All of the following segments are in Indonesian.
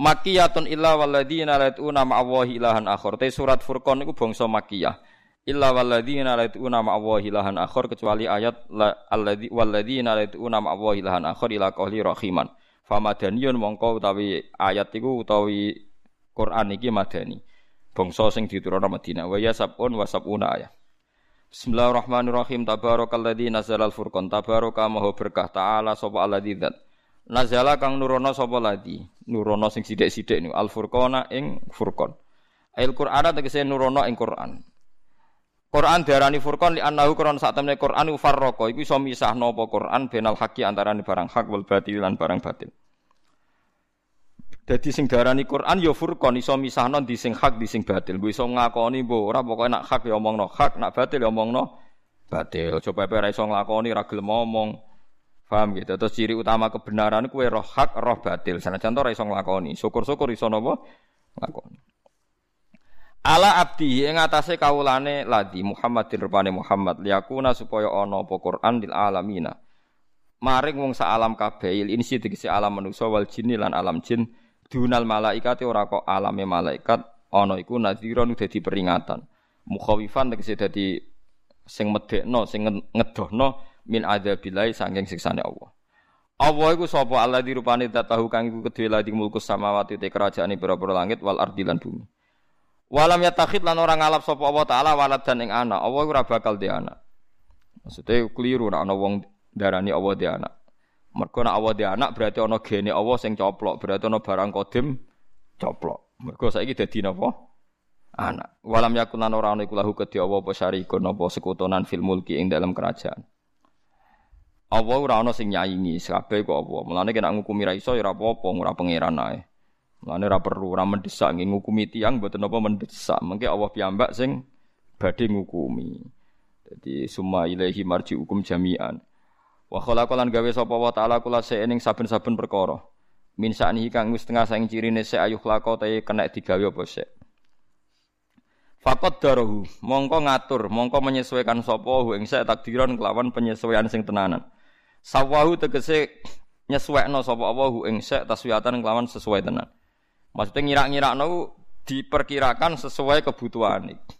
Makiyatun illa walladzina latuna ma'awahi ilahan akhir. Te surat Furqan iku bangsa makiyah. Illa walladzina latuna ma'awahi ilahan akhir kecuali ayat alladzi walladzina latuna ma'awahi ilahan akhir ila qawli rahiman. Famadaniyun mongko utawi ayat iku utawi Quran iki madani. Bangsa sing diturunna Madinah. Wa ya sabun wa sabuna ayat. Bismillahirrahmanirrahim. Tabarakalladzi nazalal furqan. Tabaraka maha berkah ta'ala sapa alladzi. Nazala kang nurono sapa nurono sing sithik-sithik niku Al Furqana ing Furqan. Al Qur'an tegese nurono ing Qur'an. Quran diarani Furqan li annahu Quran sak temne Quran farraqa iku iso misahno apa Quran benal haqi antarané barang hak wal batil lan barang batil. Dadi sing diarani Quran ya Furqan iso misahno di sing hak di sing batil. Ku iso ngakoni mbok ora pokoke nak hak ya omongno hak, nak batil ya omongno batil. Coba ora iso nglakoni ra gelem ngomong. Paham gitu. Terus ciri utama kebenaran kue roh hak, roh batil. Sana contoh iso nglakoni. Syukur-syukur iso napa? Nglakoni. Ala abdi ing atase kawulane ladi Muhammadin rupane Muhammad liyakuna supaya ana apa Quran lil alamina. Maring wong sak alam kabeh insi tegese alam manusa wal jinni lan alam jin dunal malaikate ora kok alame malaikat ana iku nadhiron dadi peringatan. Mukhawifan tegese dadi sing medekno sing ngedohno min adzabillahi saking siksane Allah. Allah iku sapa Allah dirupane tahu kang iku kedue ladi mulkus samawati te kerajaane pira-pira langit wal ardi lan bumi. Walam yatakhid lan ora ngalap sapa Allah taala walad dan ing anak. Allah ora bakal di anak. Maksudnya keliru nek ana wong darani Allah di anak. Mergo nek Allah di anak berarti ana gene Allah sing coplok, berarti ana barang kodim coplok. Mergo saiki dadi napa? Anak. Walam yakun lan ora ana iku lahu kedhe apa syarikun apa sekutonan fil mulki ing dalam kerajaan. Allah ora ana sing nyaingi, kabeh kok apa. Mulane kena ngukumi ra iso ya ora apa-apa, ora pangeran ae. Mulane ora perlu ora mendesak nggih ngukumi tiyang mboten apa mendesak. Mengke Allah piyambak sing badhe ngukumi. Jadi summa ilaihi hukum jami'an. Wa khalaqalan gawe sapa wa ta'ala kula ing saben-saben perkara. Min sa'nihi kang wis tengah saing cirine se ayuh lako te kena digawe apa sik. Fakot darohu, mongko ngatur, mongko menyesuaikan sapa hu ing takdiran kelawan penyesuaian sing tenanan. Sawahu tegese nyesuaikno sapa Allah hu ing sek taswiyatan kelawan sesuai tenan. Maksudnya ngira-ngirakno diperkirakan sesuai kebutuhan iki.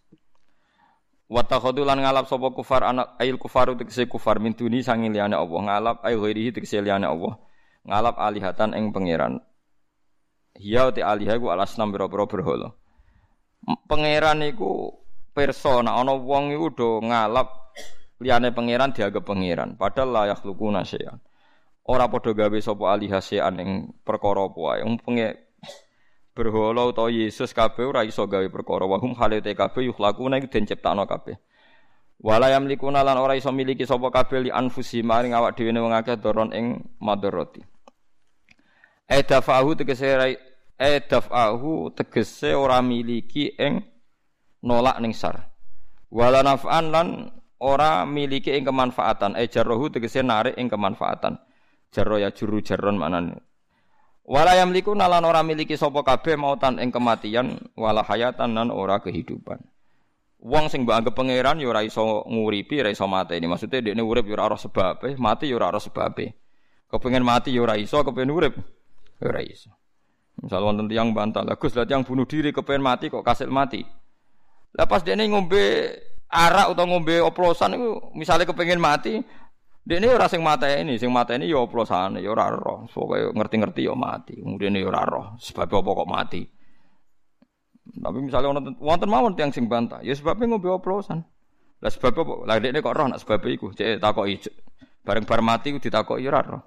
Wa lan ngalap sapa kufar anak ail kufaru tegese kufar min duni sangi liyane Allah ngalap ail ghairihi tegese liyane Allah. Ngalap alihatan ing pangeran. Hiya te alihah ku alasnam boro-boro berhala. Pangeran iku persona ana wong iku do ngalap liyane pangeran dianggap pangeran. Padahal layak luku nasean ora padha gawe sapa alihasean ing perkara apa wae. Penge berhala utawa Yesus kabeh ora iso gawe perkara. Wa hum halate kabeh yukhlaquna iku den ciptakno kabeh. Wala yamlikuna lan ora iso miliki sapa kabeh li anfusi maring awak dhewe wong akeh doron ing madarati edafahu tegese edafahu tegese ora miliki ing nolak ning sar. Wala naf'an lan ora miliki ing kemanfaatan. E jarrohu tegese narik ing kemanfaatan. Jarro ya juru jarron manane wala yamliku nalan ora miliki sapa kabeh mautan ing kematian wala hayatan nan ora kehidupan. Wong sing mbok anggap pangeran ya ora iso nguripi ora iso mati ini maksudnya dekne urip ya ora sebabe mati ya ora ora sebabe kepengin mati ya ora iso kepengin urip ya ora iso. Misal wonten tiyang bantah lah Gus lah tiyang bunuh diri kepengin mati kok kasil mati? Lah pas dekne ngombe arak atau ngombe oplosan itu misalnya kepengen mati ini orang sing mata ini sing mata ini ya oplosan ya ora roh. Pokoknya ngerti-ngerti ya mati kemudian ya ora roh. Sebab apa kok mati? Tapi misalnya wonten wonten mawon yang sing bantah ya sebabnya ngombe oplosan. Lah sebab apa? Lah ini kok roh nak sebab iku? Cek takoki bareng bar mati ditakoki ya ora roh.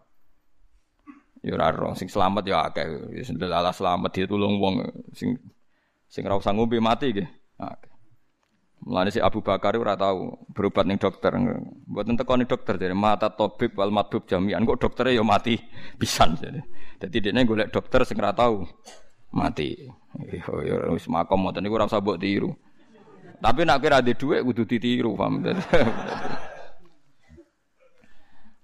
Ya ora roh. Sing selamat ya akeh. Wis selamat ditulung wong sing sing ora usah ngombe mati nggih. Akeh Mulane si Abu Bakar ora tahu berobat ning dokter. Mboten teko ning dokter dari mata tabib wal madhub jami'an kok doktere ya mati pisan. Jadi dekne golek dokter sing ora tahu mati. Yo yo wis makom ngoten niku ora usah mbok tiru. Tapi nak kira ada dhuwit kudu ditiru, paham.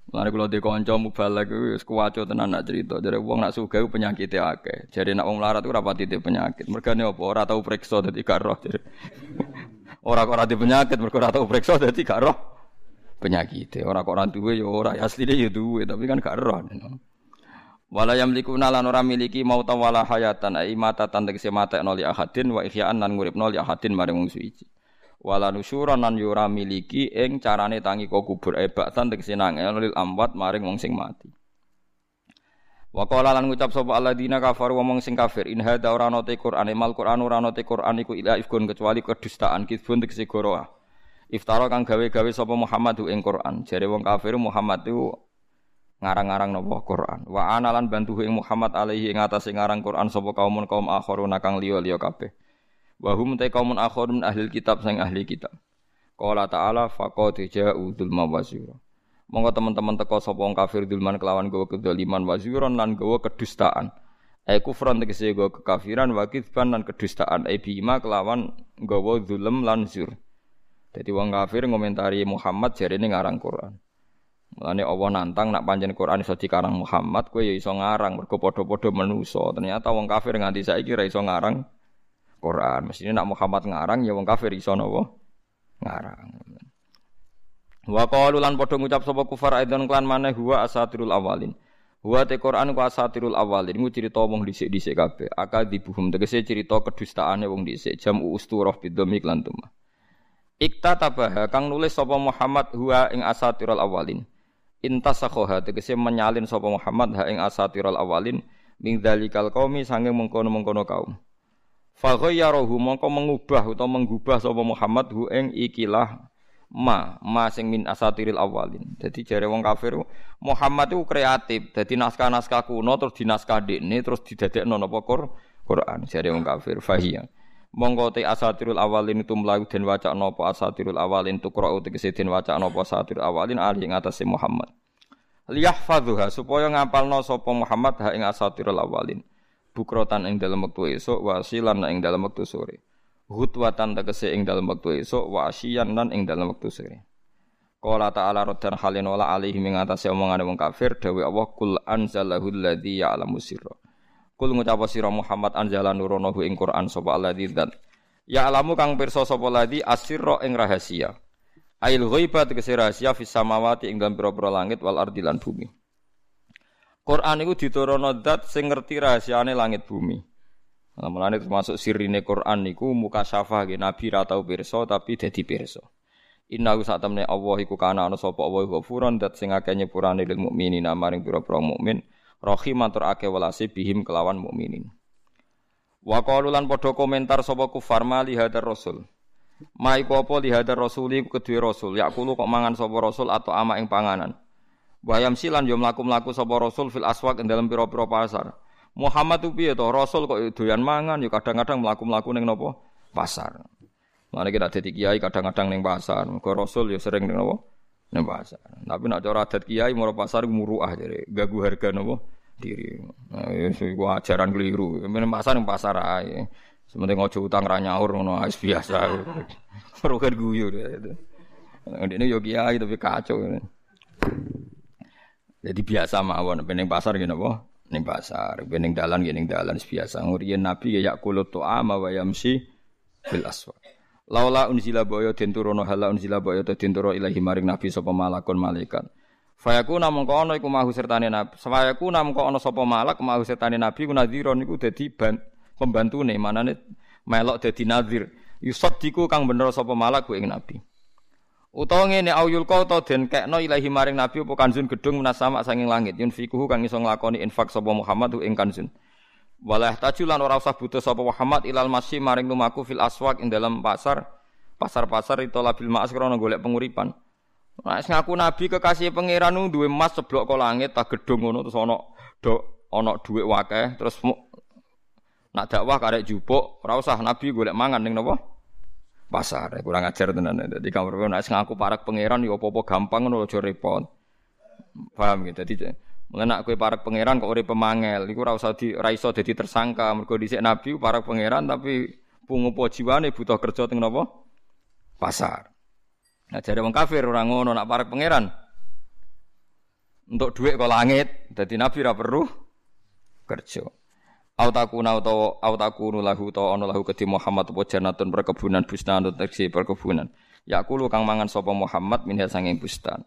Lalu kalau di konco mubalak itu sekuaco tenan nak cerita. Jadi uang nak suga penyakit akeh. Jadi nak uang larat itu rapati penyakit. Mereka ini apa? Orang tahu periksa jadi gak roh. Orang kok rati penyakit mereka ora tahu periksa jadi gak roh penyakit. Orang kok orang duwe ya orang asli dia ya duwe tapi kan gak roh. Wala yamlikuna lan ora miliki mauta wala hayatan ai mata tegese mata noli ahadin wa ihya'an lan nguripno li ahadin maring wong suci wala nusyuran nan yura miliki ing carane tangi kok kubur e baktan tegese nang lil amwat maring wong sing mati Wa qala lan ngucap sapa alladzina kafaru wong sing kafir in hadza ora ana te Qur'an mal Qur'an ora ana te Qur'an iku ila ifkun kecuali kedustaan kidbun tegese goroah Iftara kang gawe-gawe sapa Muhammad ing Qur'an. Jare wong kafir Muhammad itu ngarang-ngarang napa? Qur'an. Wa analan bantu ing Muhammad alaihi ing atase ngarang Qur'an sapa kaumun kaum akharuna kang liya-liya kabeh. Wa hum ta kaumun akharun ahli kitab sang ahli kitab. Qala ta'ala faqad ja'u dzulma wasira. Monggo teman-teman teko sapa wong kafir dzulman kelawan gawa kedzaliman waziron lan gawa kedustaan. Ai kufran tegese gawa kekafiran wa kitsban lan kedustaan ai bima kelawan gawa zulm lan zur. Jadi wong kafir ngomentari Muhammad jarene ngarang Quran. Mulane Allah nantang nak panjen Quran iso dikarang Muhammad, kowe ya iso ngarang mergo padha-padha manusa. Ternyata wong kafir nganti saiki ra iso ngarang Quran. Mestinya nak Muhammad ngarang ya wong kafir iso napa? Ngarang. Wa qalu lan padha ngucap sapa kufar aidan klan maneh huwa asatirul awalin. Huwa te Quran ku asatirul awalin iku cerita wong dhisik-dhisik kabeh. Akal dibuhum tegese cerita kedustaane wong dhisik jam usturah bidomik lan tuma. Ikta tabaha kang nulis sapa Muhammad huwa ing asatirul awalin. Intasakhoha tegese menyalin sapa Muhammad ha ing asatirul awalin ming dalikal qaumi sanging mengkono-mengkono kaum. Faghayyarahu mongko mengubah utawa menggubah sapa Muhammad hu ing ikilah ma ma sing min asatiril awalin. Dadi jare wong kafir Muhammad itu kreatif. Dadi naskah-naskah kuno terus dinaskah dekne terus didadekno napa Quran jare wong kafir fahiya. Monggo te asatirul awalin itu mlayu den waca napa asatirul awalin tukra tegese den waca napa asatirul awalin ali ing atase Muhammad. Liyahfadhuha supaya ngapalno sapa Muhammad ha ing asatirul awalin bukrotan ing dalam waktu esok wasilan ing dalam waktu sore hutwatan tegese ing dalam waktu esok wa asyian lan ing dalam waktu sore Qala ta'ala raddan halin wala alaihi ing atase omongane wong kafir dawe Allah kul anzalahu alladzi ya'lamu sirra. Kul ngucap sira Muhammad anzala nuronahu ing Quran sapa alladzi dan ya'lamu kang pirsa sapa ladzi asirra ing rahasia. Ail ghaibat tegese rahasia fis samawati ing dalam pira-pira langit wal ardi lan bumi. Quran itu diturunno zat sing ngerti rahasiane langit bumi. Nah, mulane termasuk sirine Quran niku muka syafa nggih Nabi ra tau pirsa tapi dadi pirsa. Inna sak temne Allah iku kana ana sapa Allah ghafuran dat sing akeh nyepurane lil mukminin maring pira-pira mukmin rahiman tur akeh welase bihim kelawan mukminin. Wa qalu padha komentar sapa kufar mali hadar rasul. Ma iku apa li hadar rasuli kedue rasul yakulu kok mangan sapa rasul atau ama ing panganan. Wayam silan yo mlaku-mlaku sapa Rasul fil aswaq ing dalem pira-pira pasar. Muhammad tu piye to? Rasul kok doyan mangan yo kadang-kadang mlaku-mlaku ning napa? Pasar. Mane kita dadi kiai kadang-kadang ning pasar. Muga Rasul yo sering ning napa? Ning pasar. Tapi nek cara adat kiai moro pasar muruah jare, gagu harga napa? diri. Nah, iku ajaran keliru. Men pasar ning pasar ae. Sementing ojo utang ra nyaur ngono wis biasa. Rugen guyu. Ini yo kiai tapi kacau. Jadi biasa mawon pening pasar gini apa? Ning pasar, pening dalan gini dalan biasa. Nguriyen Nabi ya yakulut tu'ama wa yamsi bil aswa. Laula unzila boyo den turono hala unzila boyo te den turo ilahi maring Nabi sapa malakun malaikat. Fayaku namung kono iku mahu sertane Nabi. Fayaku namung kono sapa malak mahu sertane Nabi ku nadhira niku dadi pembantune manane melok dadi nadhir. Yusaddiku kang bener sapa malak ku ing Nabi. Utawa ngene auyul kau to den kekno ilahi maring nabi apa kanjun gedung menasama sanging langit yunfikuhu kang iso nglakoni infak sapa Muhammad ing kanjun. Walah tajulan ora usah butuh sapa Muhammad ilal masyi maring lumaku fil aswaq ing dalam pasar pasar-pasar itu labil ma'as krana golek penguripan. Nah, ngaku nabi kekasih pangeran nu duwe emas seblok kok langit tak gedung ngono terus ana do ana dhuwit wakeh terus nak dakwah karek jupuk ora usah nabi golek mangan ning napa? Pasar. Kurang ajar tenan. Dadi kamar nek ngaku parak pangeran ya apa-apa gampang ngono aja repot. Paham gitu. Dadi Mulane kowe para pangeran kok urip pemangel, ora usah di ora iso dadi tersangka. Mergo dhisik nabi para pangeran tapi pungupo jiwane butuh kerja teng napa? Pasar. Nah jare wong kafir ora ngono nak para pangeran. Untuk duit kok langit, dadi nabi ora perlu kerja. Au takuna utawa au takunu lahu utawa ana lahu kedhi Muhammad apa janatun perkebunan bustan tegese perkebunan. Yakulu kang mangan sapa Muhammad minha sanging bustan.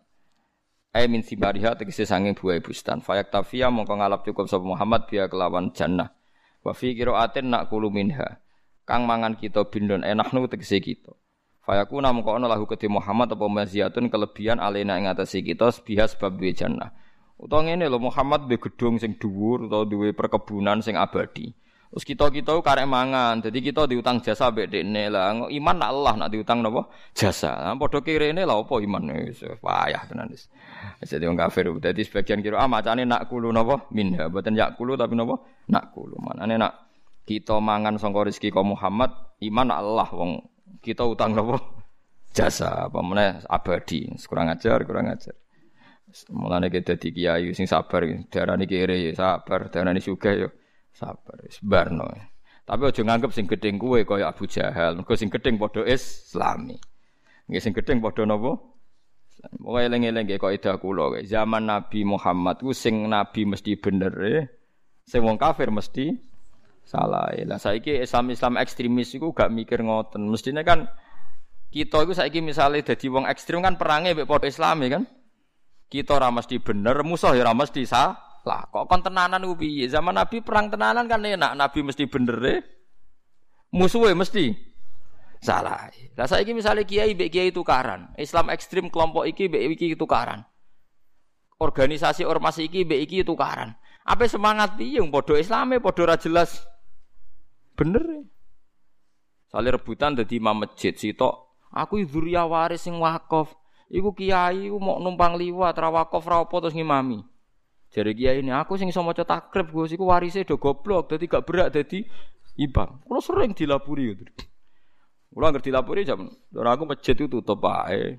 Ai min sibariha tegese sanging buah bustan. Fayak tafia mongko ngalap cukup sapa Muhammad biya kelawan jannah. Wa fi qiraatin nak kulu minha. Kang mangan kita bindon enahnu tegese kita. Fayakuna mongko ana lahu kedhi Muhammad apa maziyatun kelebihan alena ing atase kita biha sebab duwe jannah. Utawa ngene lho Muhammad duwe gedung sing dhuwur utawa duwe perkebunan sing abadi. Terus kita-kita karek mangan, jadi kita diutang jasa mbek dekne lah. Iman nak Allah nak diutang napa? Jasa. Nah, padha kirene lah apa iman wis payah tenan wis. Jadi wong kafir. Dadi sebagian kira ah macane nak kulu napa? Minha, mboten yak kulu tapi napa? Nak kulu. Manane nak kita mangan sangka rezeki ka Muhammad, iman nak Allah wong kita utang napa? Jasa apa meneh abadi. Kurang ajar, kurang ajar. Mulane kita dadi kiai sing sabar, darani kere sabar, darani sugih yo Sabar, barno. Tapi aja nganggep sing gedeng kuwe kaya Abu Jahal. Mergo sing gedeng padha Islami. Nggih sing gedeng padha napa? Pokoke eling-eling nggih kaidah kula Zaman Nabi Muhammad ku sing nabi mesti bener e. Sing wong kafir mesti salah. Lah saiki Islam-Islam ekstremis iku gak mikir ngoten. Mestine kan kita iku saiki misale dadi wong ekstrem kan perange mek padha Islami kan. Kita ora mesti bener, musuh ya ora mesti salah. Lah kok kon tenanan? Zaman Nabi perang tenanan kan enak, Nabi mesti bener e. Musuhe mesti salah. Lah saiki misalnya kiai mbek kiai tukaran, Islam ekstrim kelompok iki mbek iki tukaran. Organisasi ormas iki mbek iki tukaran. Apa semangat piye wong padha Islame padha ora jelas. Bener e. Sale rebutan dadi imam masjid sitok. Aku dzuriyah waris sing wakaf. Iku kiai iku mau numpang liwat ra wakaf ra apa terus ngimami. Jadi kiai ini aku sing iso maca takrib Gus iku warise do goblok dadi gak berak dadi imam. Kulo sering dilapuri gitu. Kulo anggere dilapuri jam ora aku masjid itu tutup ae.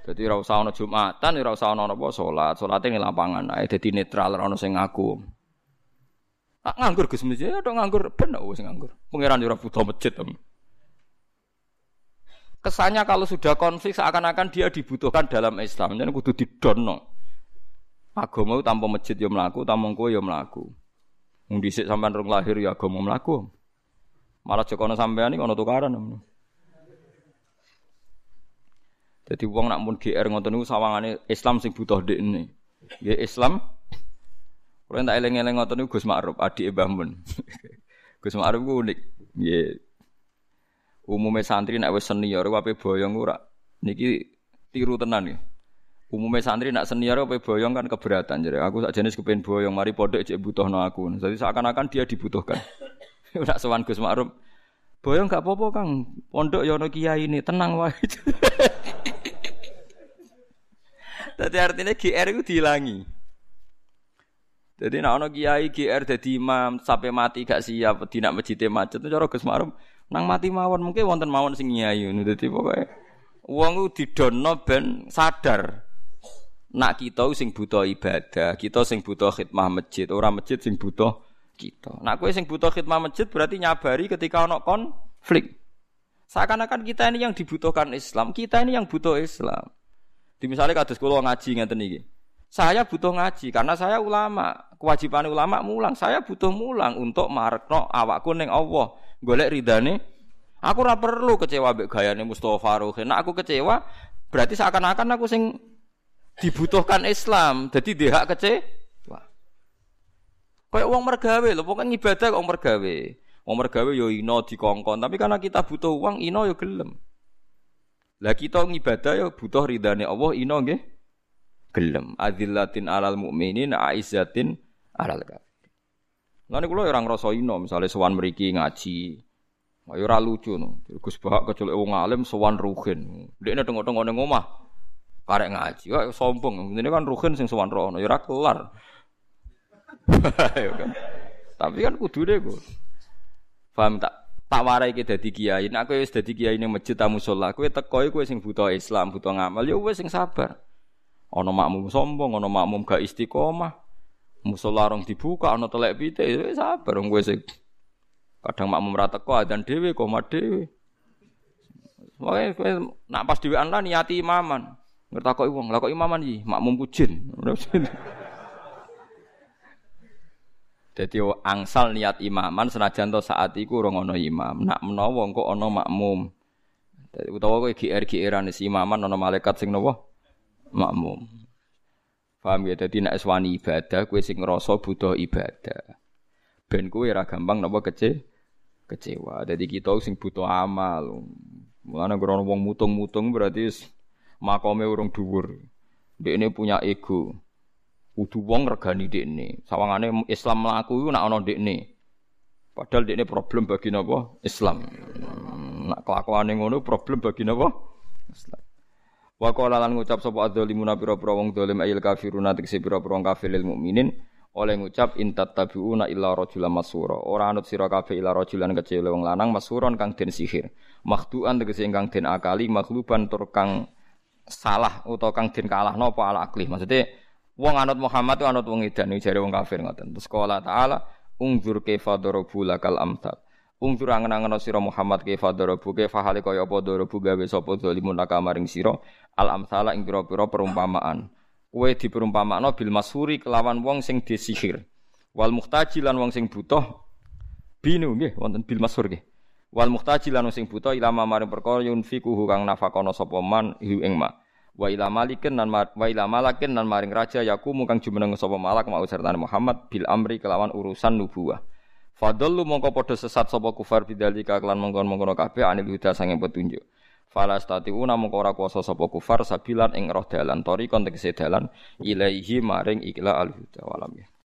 Dadi ora usah Jumatan, ora usah ana apa salat. Salate ning lapangan ae dadi netral ora ana sing ngaku. Nganggur Gus masjid, ada nganggur ben wis nganggur. Pangeran ora butuh masjid. Kesannya kalau sudah konflik seakan-akan dia dibutuhkan dalam Islam. Jadi kudu didono. Agama tanpa masjid ya mlaku, tanpa kowe ya mlaku. Wong sampean rong lahir ya agama mlaku. Malah jek ana sampean iki ana tukaran. Jadi wong nak mun GR ngoten niku sawangane Islam sing butuh ndekne. Nggih Islam Kalau tak eleng-eleng ngoten niku Gus Ma'ruf, adik Mbah Mun. Gus Ma'ruf ku unik. Nggih. Umume santri nek wis senior wae boyong ora. Niki tiru tenan nggih. Umumnya santri nak senior apa boyong kan keberatan. Jadi aku tak jenis kepen boyong, mari pondok cek no aku. Jadi seakan-akan dia dibutuhkan. nak sewan Gus Ma'ruf. Boyong gak apa-apa Kang. Pondok ya kiai ini, tenang wae. Jadi artinya GR itu dihilangi. Jadi nak ono kiai GR jadi imam sampai mati gak siap di nak masjid macet cara Gus Ma'ruf nang mati mawon mungkin wonten mawon sing nyai Jadi pokoknya uang itu didono ben sadar nak kita sing butuh ibadah, kita sing butuh khidmah masjid, orang masjid sing butuh kita. Nak kowe sing butuh khidmah masjid berarti nyabari ketika ono konflik. Seakan-akan kita ini yang dibutuhkan Islam, kita ini yang butuh Islam. Di misalnya kados kula ngaji ngeten iki. Saya butuh ngaji karena saya ulama. Kewajiban ulama mulang. Saya butuh mulang untuk marekno awakku ning Allah. Golek ridane. Aku ora perlu kecewa mbek gayane Mustofa Ruhin. Nak aku kecewa berarti seakan-akan aku sing dibutuhkan Islam. Jadi dia kecewa. Kayak uang mergawe loh, pokoknya ibadah kok mergawe. Uang mergawe yo ino dikongkon, tapi karena kita butuh uang ino yo gelem. Lah kita ngibadah yo butuh ridane Allah ino nggih gelem. Adillatin alal mukminin aizatin alal kafir. Lan kula ora ngrasa ino, misale sowan mriki ngaji. Ayo ora lucu no. Gus Bahak kecuali wong alim sowan ruhin. Dekne tengok-tengok ning omah karek ngaji. Wah sombong. Ini kan ruhin sing sowan rono, ya ora kelar. Ya kan? Tapi kan kudu deh gue. Paham tak? Tak warai kita dadi kiai. Nek kowe wis dadi kiai ning masjid tamu sholat, kowe teko kowe sing butuh Islam, butuh ngamal, ya wis sing sabar. Ana makmum sombong, ana makmum gak istiqomah. Musola rong dibuka, ana telek pitik, sabar kowe sing kadang makmum ra teko adzan dhewe koma dhewe. Makanya kowe nak pas dhewean lah niati imaman. Ngertakoki wong, lah kok imaman iki makmum kujin. Jadi angsal niat imaman senajan to saat iku ora ana imam. Nak menawa engko ana makmum. Utawa kowe GR-GRan si imaman ana malaikat sing napa? Makmum. Paham ya? Dadi nek wani ibadah kowe sing ngrasa butuh ibadah. Ben kowe ora gampang napa kece kecewa. Dadi kita sing butuh amal. Mulane ora wong mutung-mutung berarti makome urung dhuwur. Dekne punya ego. Kudu wong regani dekne. Sawangane Islam mlaku iku nak ana dekne. Padahal dekne problem bagi napa? Islam. Nak kelakuane ngono problem bagi napa? Islam. Wa qala lan ngucap sapa adzalimuna pira-pira wong zalim ayil kafiruna tegese pira-pira wong kafir lil mukminin oleh ngucap intat tabiuna illa rajulan masura ora anut sira kabeh illa rajulan kecil wong lanang masuron kang den sihir makhduan tegese ingkang den akali makhluban tur kang salah utawa kang den kalah napa ala akli maksudnya Wong anut Muhammad anut wong edan jare wong kafir ngoten. Terus qala ta'ala ungzur kaifa darabu lakal amsal. Ungzur angen-angen sira Muhammad kaifa darabu kaifa hale kaya apa darabu gawe sapa zalimun laka maring sira al amsala ing pira-pira perumpamaan. Kowe diperumpamakno bil masuri kelawan wong sing disihir. Wal muhtaji lan wong sing butuh binu nggih wonten bil masur nggih. Wal muhtaji lan wong sing butuh ilama maring perkara yunfiku kang nafakono sapa man hu ing ma wa ila malikin nan wa ila malakin nan maring raja yakumu kang jumeneng sapa malak mau sertane Muhammad bil amri kelawan urusan nubuwah Fadallu mongko padha sesat sapa kufar bidzalika kelan mongkon-mongkon kabeh anil huda sange petunjuk. Fala statiuna mongko ora kuasa sapa kufar sabilan ing roh dalan tori kontekse dalan ilaihi maring ikla al huda walam ya.